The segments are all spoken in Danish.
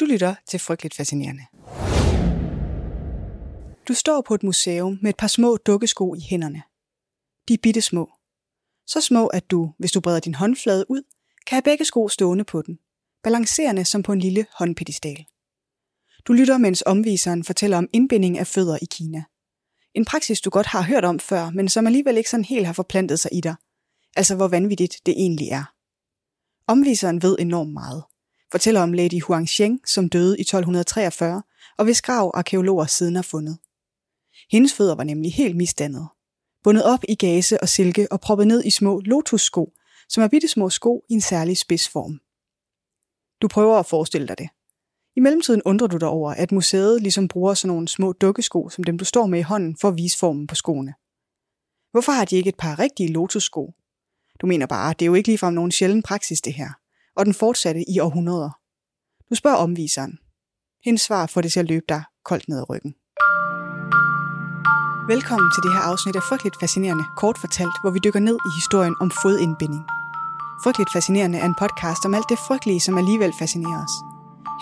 Du lytter til Frygteligt Fascinerende. Du står på et museum med et par små dukkesko i hænderne. De er bitte små. Så små, at du, hvis du breder din håndflade ud, kan have begge sko stående på den, balancerende som på en lille håndpedestal. Du lytter, mens omviseren fortæller om indbinding af fødder i Kina. En praksis, du godt har hørt om før, men som alligevel ikke sådan helt har forplantet sig i dig. Altså, hvor vanvittigt det egentlig er. Omviseren ved enormt meget. Fortæller om Lady Huang Sheng, som døde i 1243, og hvis grav arkeologer siden har fundet. Hendes fødder var nemlig helt misdannede. Bundet op i gase og silke og proppet ned i små lotussko, som er bitte små sko i en særlig spidsform. Du prøver at forestille dig det. I mellemtiden undrer du dig over, at museet ligesom bruger sådan nogle små dukkesko, som dem du står med i hånden, for at vise formen på skoene. Hvorfor har de ikke et par rigtige lotussko? Du mener bare, det er jo ikke ligefrem nogen sjælden praksis det her. Og den fortsatte i århundreder. Du spørger omviseren. Hendes svar får det til at løbe dig koldt ned ad ryggen. Velkommen til det her afsnit af Frygteligt Fascinerende, kort fortalt, hvor vi dykker ned i historien om fodindbinding. Frygteligt Fascinerende er en podcast om alt det frygtelige, som alligevel fascinerer os.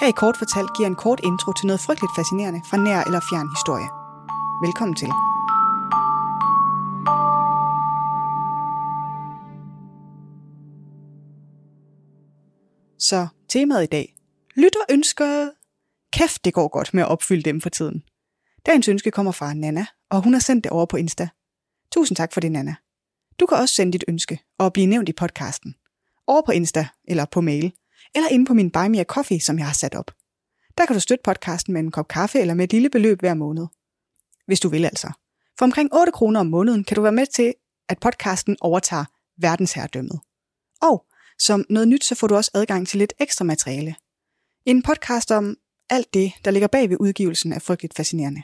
Her i kort fortalt giver en kort intro til noget frygteligt fascinerende fra nær eller fjern historie. Velkommen til. Så temaet i dag. Lytter ønsker. Kæft, det går godt med at opfylde dem for tiden. Dagens ønske kommer fra Nana, og hun har sendt det over på Insta. Tusind tak for det, Nana. Du kan også sende dit ønske og blive nævnt i podcasten. Over på Insta eller på mail, eller inde på min Buy Me a Coffee, som jeg har sat op. Der kan du støtte podcasten med en kop kaffe eller med et lille beløb hver måned. Hvis du vil altså. For omkring 8 kroner om måneden kan du være med til, at podcasten overtager verdensherredømmet. Og som noget nyt, så får du også adgang til lidt ekstra materiale. En podcast om alt det, der ligger bag ved udgivelsen af Frygteligt Fascinerende.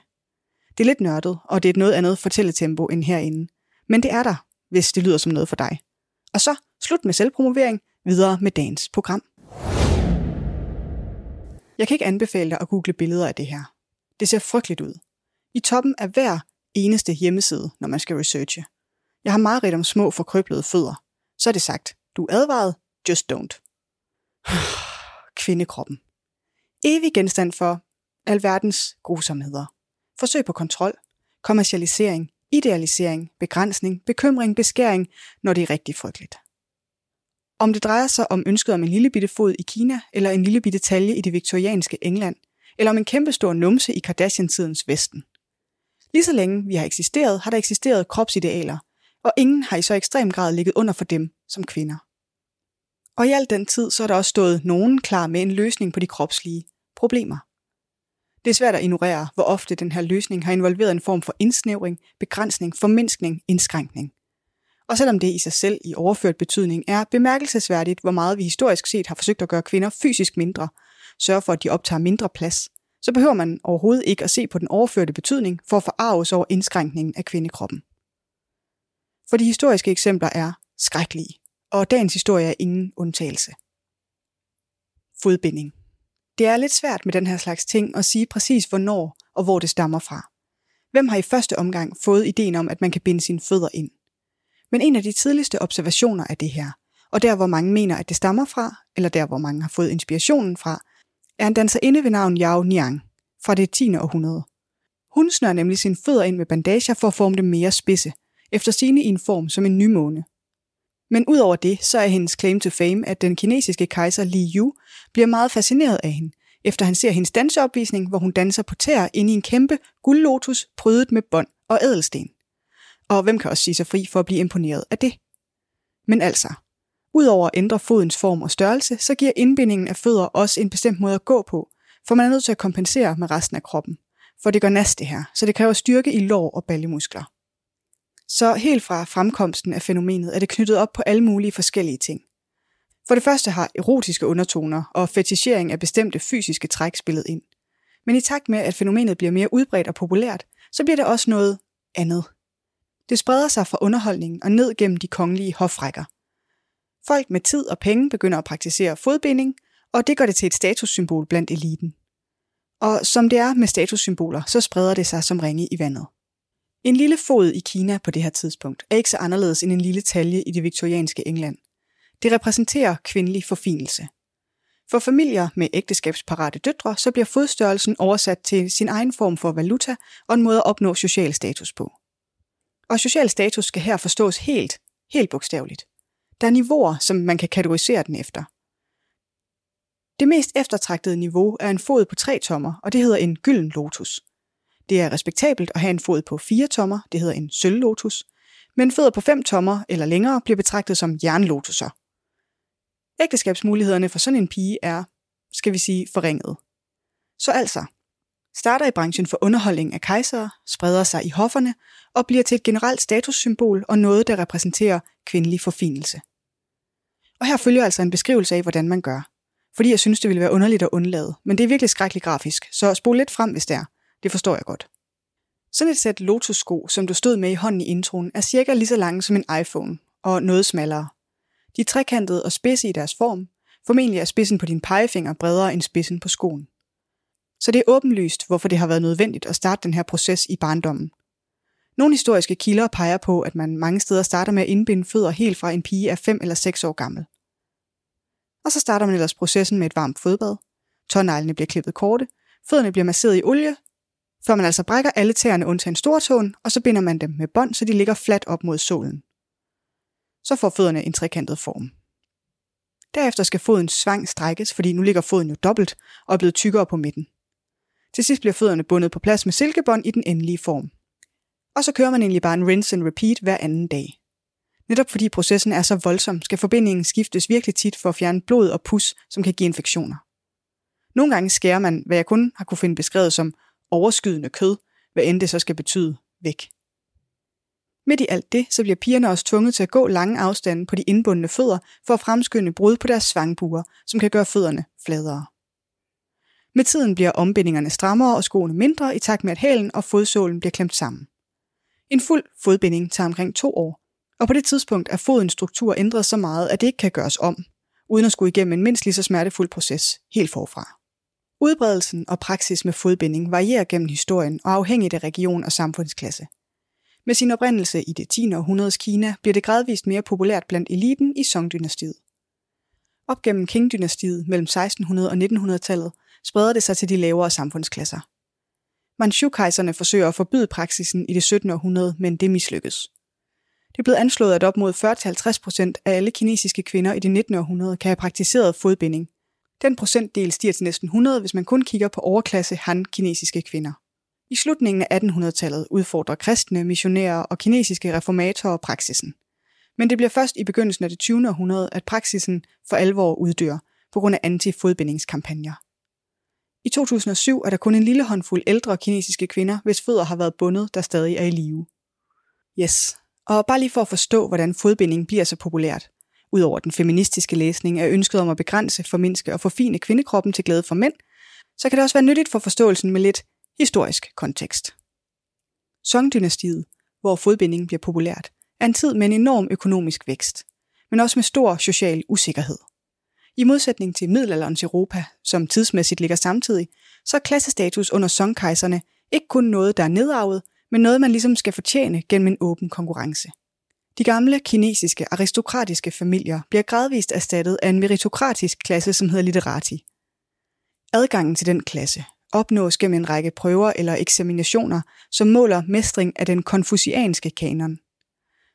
Det er lidt nørdet, og det er et noget andet fortælletempo end herinde. Men det er der, hvis det lyder som noget for dig. Og så slut med selvpromovering, videre med dagens program. Jeg kan ikke anbefale dig at google billeder af det her. Det ser frygteligt ud. I toppen af hver eneste hjemmeside, når man skal researche. Jeg har meget ret om små forkrøblede fødder. Så er det sagt, du er advaret, just don't. Kvindekroppen. Evig genstand for alverdens grusomheder. Forsøg på kontrol, kommercialisering, idealisering, begrænsning, bekymring, beskæring, når det er rigtig frygteligt. Om det drejer sig om ønsket om en lille bitte fod i Kina, eller en lille bitte talje i det viktorianske England, eller om en kæmpestor numse i Kardashian-tidens Vesten. Lige så længe vi har eksisteret, har der eksisteret kropsidealer, og ingen har i så ekstrem grad ligget under for dem som kvinder. Og i al den tid, så er der også stået nogen klar med en løsning på de kropslige problemer. Det er svært at ignorere, hvor ofte den her løsning har involveret en form for indsnævring, begrænsning, formindskning, indskrænkning. Og selvom det i sig selv i overført betydning er bemærkelsesværdigt, hvor meget vi historisk set har forsøgt at gøre kvinder fysisk mindre, sørge for, at de optager mindre plads, så behøver man overhovedet ikke at se på den overførte betydning for at forarves over indskrænkningen af kvindekroppen. For de historiske eksempler er skrækkelige, og dagens historie er ingen undtagelse. Fodbinding. Det er lidt svært med den her slags ting at sige præcis hvornår og hvor det stammer fra. Hvem har i første omgang fået ideen om, at man kan binde sine fødder ind? Men en af de tidligste observationer af det her, og der hvor mange mener, at det stammer fra, eller der hvor mange har fået inspirationen fra, er en danserinde ved navn Yao Niang fra det 10. århundrede. Hun snør nemlig sine fødder ind med bandager for at forme dem mere spidse, efter sine i en form som en nymåne. Men udover det, så er hendes claim to fame, at den kinesiske kejser Li Yu bliver meget fascineret af hende, efter han ser hendes danseopvisning, hvor hun danser på tæer inde i en kæmpe guldlotus prydet med bånd og ædelsten. Og hvem kan også sige sig fri for at blive imponeret af det? Men altså, udover at ændre fodens form og størrelse, så giver indbindingen af fødder også en bestemt måde at gå på, for man er nødt til at kompensere med resten af kroppen. For det gør næste her, så det kræver styrke i lår og ballemuskler. Så helt fra fremkomsten af fænomenet er det knyttet op på alle mulige forskellige ting. For det første har erotiske undertoner og fetichering af bestemte fysiske træk spillet ind. Men i takt med, at fænomenet bliver mere udbredt og populært, så bliver det også noget andet. Det spreder sig fra underholdningen og ned gennem de kongelige hofrækker. Folk med tid og penge begynder at praktisere fodbinding, og det gør det til et statussymbol blandt eliten. Og som det er med statussymboler, så spreder det sig som ringe i vandet. En lille fod i Kina på det her tidspunkt er ikke så anderledes end en lille talje i det viktorianske England. Det repræsenterer kvindelig forfinelse. For familier med ægteskabsparate døtre, så bliver fodstørrelsen oversat til sin egen form for valuta og en måde at opnå social status på. Og social status skal her forstås helt, helt bogstaveligt. Der er niveauer, som man kan kategorisere den efter. Det mest eftertragtede niveau er en fod på 3 tommer, og det hedder en gylden lotus. Det er respektabelt at have en fod på 4 tommer, det hedder en sølvlotus, men fødder på 5 tommer eller længere bliver betragtet som jernlotuser. Ægteskabsmulighederne for sådan en pige er, skal vi sige, forringet. Så altså, starter i branchen for underholdning af kejsere, spreder sig i hofferne og bliver til et generelt statussymbol og noget, der repræsenterer kvindelig forfinelse. Og her følger altså en beskrivelse af, hvordan man gør. Fordi jeg synes, det ville være underligt at undlade, men det er virkelig skrækkeligt grafisk, så spol lidt frem, hvis det er. Det forstår jeg godt. Sådan et sæt Lotus-sko, som du stod med i hånden i introen, er cirka lige så lange som en iPhone, og noget smallere. De er trekantede og spidse i deres form. Formentlig er spidsen på din pegefinger bredere end spidsen på skoen. Så det er åbenlyst, hvorfor det har været nødvendigt at starte den her proces i barndommen. Nogle historiske kilder peger på, at man mange steder starter med at indbinde fødder helt fra en pige af 5 eller 6 år gammel. Og så starter man ellers processen med et varmt fodbad. Tåneglene bliver klippet korte, fødderne bliver masseret i olie, før man altså brækker alle tæerne undtagen stortåen, og så binder man dem med bånd, så de ligger fladt op mod solen. Så får fødderne en trekantet form. Derefter skal fodens svang strækkes, fordi nu ligger foden jo dobbelt og er blevet tykkere på midten. Til sidst bliver fødderne bundet på plads med silkebånd i den endelige form. Og så kører man egentlig bare en rinse and repeat hver anden dag. Netop fordi processen er så voldsom, skal forbindingen skiftes virkelig tit for at fjerne blod og pus, som kan give infektioner. Nogle gange skærer man, hvad jeg kun har kunne finde beskrevet som overskydende kød, hvad end det så skal betyde, væk. Midt i alt det, så bliver pigerne også tvunget til at gå lange afstande på de indbundne fødder for at fremskynde brud på deres svangbuer, som kan gøre fødderne fladere. Med tiden bliver ombindingerne strammere og skoene mindre i takt med, at hælen og fodsålen bliver klemt sammen. En fuld fodbinding tager omkring to år, og på det tidspunkt er fodens struktur ændret så meget, at det ikke kan gøres om, uden at skulle igennem en mindst lige så smertefuld proces helt forfra. Udbredelsen og praksis med fodbinding varierer gennem historien og afhængigt af region og samfundsklasse. Med sin oprindelse i det 10. århundredes Kina bliver det gradvist mere populært blandt eliten i Song-dynastiet. Op gennem Qing-dynastiet mellem 1600 og 1900-tallet spreder det sig til de lavere samfundsklasser. Manchu-kejserne forsøger at forbyde praksisen i det 17. århundrede, men det mislykkes. Det er blevet anslået, at op mod 40-50% af alle kinesiske kvinder i det 19. århundrede kan have praktiseret fodbinding. Den procentdel stiger til næsten 100, hvis man kun kigger på overklasse han-kinesiske kvinder. I slutningen af 1800-tallet udfordrer kristne, missionærer og kinesiske reformatorer praksisen. Men det bliver først i begyndelsen af det 20. århundrede, at praksisen for alvor uddør på grund af anti-fodbindingskampagner. I 2007 er der kun en lille håndfuld ældre kinesiske kvinder, hvis fødder har været bundet, der stadig er i live. Yes, og bare lige for at forstå, hvordan fodbinding bliver så populært. Udover den feministiske læsning af ønsket om at begrænse, formindske og forfine kvindekroppen til glæde for mænd, så kan det også være nyttigt for forståelsen med lidt historisk kontekst. Song-dynastiet, hvor fodbinding bliver populært, er en tid med en enorm økonomisk vækst, men også med stor social usikkerhed. I modsætning til middelalderens Europa, som tidsmæssigt ligger samtidig, så er klassestatus under songkejserne ikke kun noget, der er nedarvet, men noget, man ligesom skal fortjene gennem en åben konkurrence. De gamle kinesiske aristokratiske familier bliver gradvist erstattet af en meritokratisk klasse, som hedder literati. Adgangen til den klasse opnås gennem en række prøver eller eksaminationer, som måler mestring af den konfucianske kanon.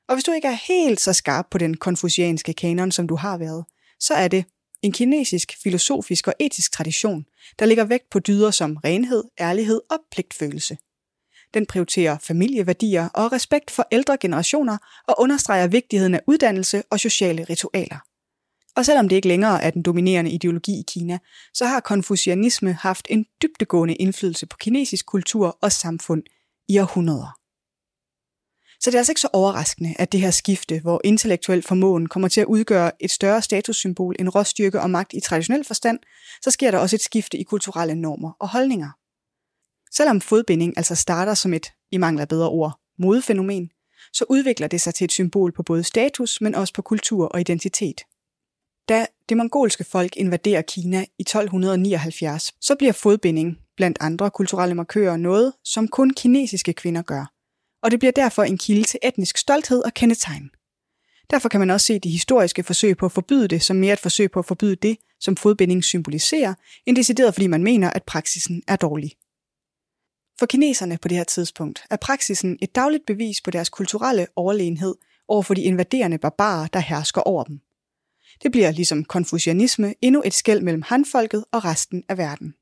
Og hvis du ikke er helt så skarp på den konfucianske kanon, som du har været, så er det en kinesisk filosofisk og etisk tradition, der ligger vægt på dyder som renhed, ærlighed og pligtfølelse. Den prioriterer familieværdier og respekt for ældre generationer og understreger vigtigheden af uddannelse og sociale ritualer. Og selvom det ikke længere er den dominerende ideologi i Kina, så har konfucianisme haft en dybdegående indflydelse på kinesisk kultur og samfund i århundreder. Så det er altså ikke så overraskende, at det her skifte, hvor intellektuel formåen kommer til at udgøre et større statussymbol end råstyrke og magt i traditionel forstand, så sker der også et skifte i kulturelle normer og holdninger. Selvom fodbinding altså starter som et, i mangler bedre ord, modefænomen, så udvikler det sig til et symbol på både status, men også på kultur og identitet. Da det mongolske folk invaderer Kina i 1279, så bliver fodbinding blandt andre kulturelle markører noget, som kun kinesiske kvinder gør. Og det bliver derfor en kilde til etnisk stolthed og kendetegn. Derfor kan man også se de historiske forsøg på at forbyde det som mere et forsøg på at forbyde det, som fodbinding symboliserer, end decideret fordi man mener, at praksisen er dårlig. For kineserne på det her tidspunkt er praksisen et dagligt bevis på deres kulturelle overlegenhed over for de invaderende barbarer, der hersker over dem. Det bliver ligesom konfucianisme endnu et skæld mellem hanfolket og resten af verden.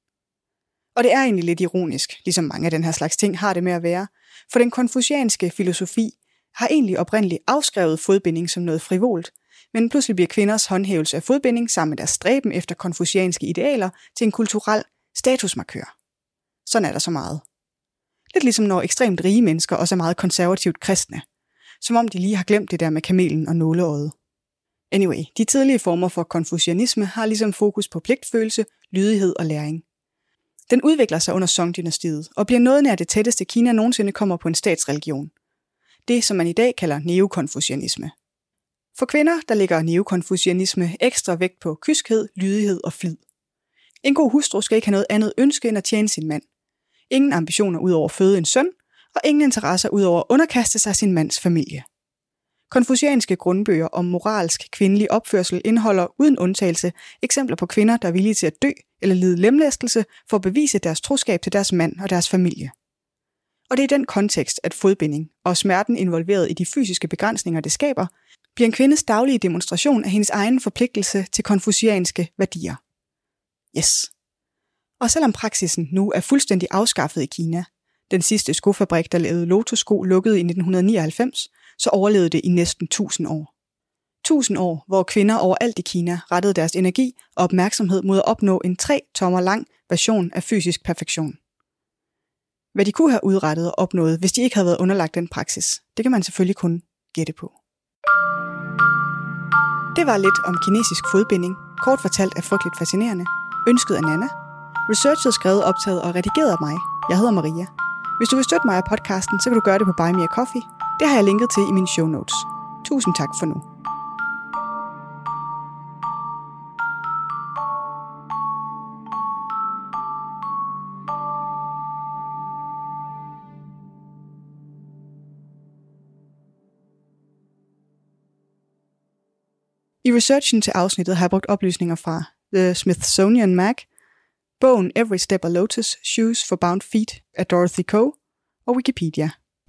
Og det er egentlig lidt ironisk, ligesom mange af den her slags ting har det med at være, for den konfucianske filosofi har egentlig oprindeligt afskrevet fodbinding som noget frivolt, men pludselig bliver kvinders håndhævelse af fodbinding sammen med deres stræben efter konfucianske idealer til en kulturel statusmarkør. Sådan er der så meget. Lidt ligesom når ekstremt rige mennesker også er meget konservativt kristne. Som om de lige har glemt det der med kamelen og nåleøjet. Anyway, de tidlige former for konfucianisme har ligesom fokus på pligtfølelse, lydighed og læring. Den udvikler sig under Song-dynastiet og bliver noget nær det tætteste Kina nogensinde kommer på en statsreligion. Det, som man i dag kalder neokonfucianisme. For kvinder, der ligger neokonfucianisme ekstra vægt på kyskhed, lydighed og flid. En god hustru skal ikke have noget andet ønske end at tjene sin mand. Ingen ambitioner ud over at føde en søn, og ingen interesser ud over at underkaste sig sin mands familie. Konfucianske grundbøger om moralsk kvindelig opførsel indeholder uden undtagelse eksempler på kvinder, der er villige til at dø eller lide lemlæstelse for at bevise deres troskab til deres mand og deres familie. Og det er i den kontekst, at fodbinding og smerten involveret i de fysiske begrænsninger, det skaber, bliver en kvindes daglige demonstration af hendes egen forpligtelse til konfucianske værdier. Yes. Og selvom praksisen nu er fuldstændig afskaffet i Kina, den sidste skofabrik, der lavede Lotus-sko, lukkede i 1999, så overlevede det i næsten 1000 år. 1000 år, hvor kvinder overalt i Kina rettede deres energi og opmærksomhed mod at opnå en 3 tommer lang version af fysisk perfektion. Hvad de kunne have udrettet og opnået, hvis de ikke havde været underlagt den praksis, det kan man selvfølgelig kun gætte på. Det var lidt om kinesisk fodbinding, kort fortalt er frygteligt fascinerende, ønsket af Nana. Researchet skrevet, optaget og redigeret af mig. Jeg hedder Maria. Hvis du vil støtte mig af podcasten, så kan du gøre det på Buy Me A Coffee. Det har jeg linket til i mine show notes. Tusind tak for nu. I researchen til afsnittet har jeg brugt oplysninger fra The Smithsonian Mag, bogen Every Step a Lotus, Shoes for Bound Feet af Dorothy Coe og Wikipedia.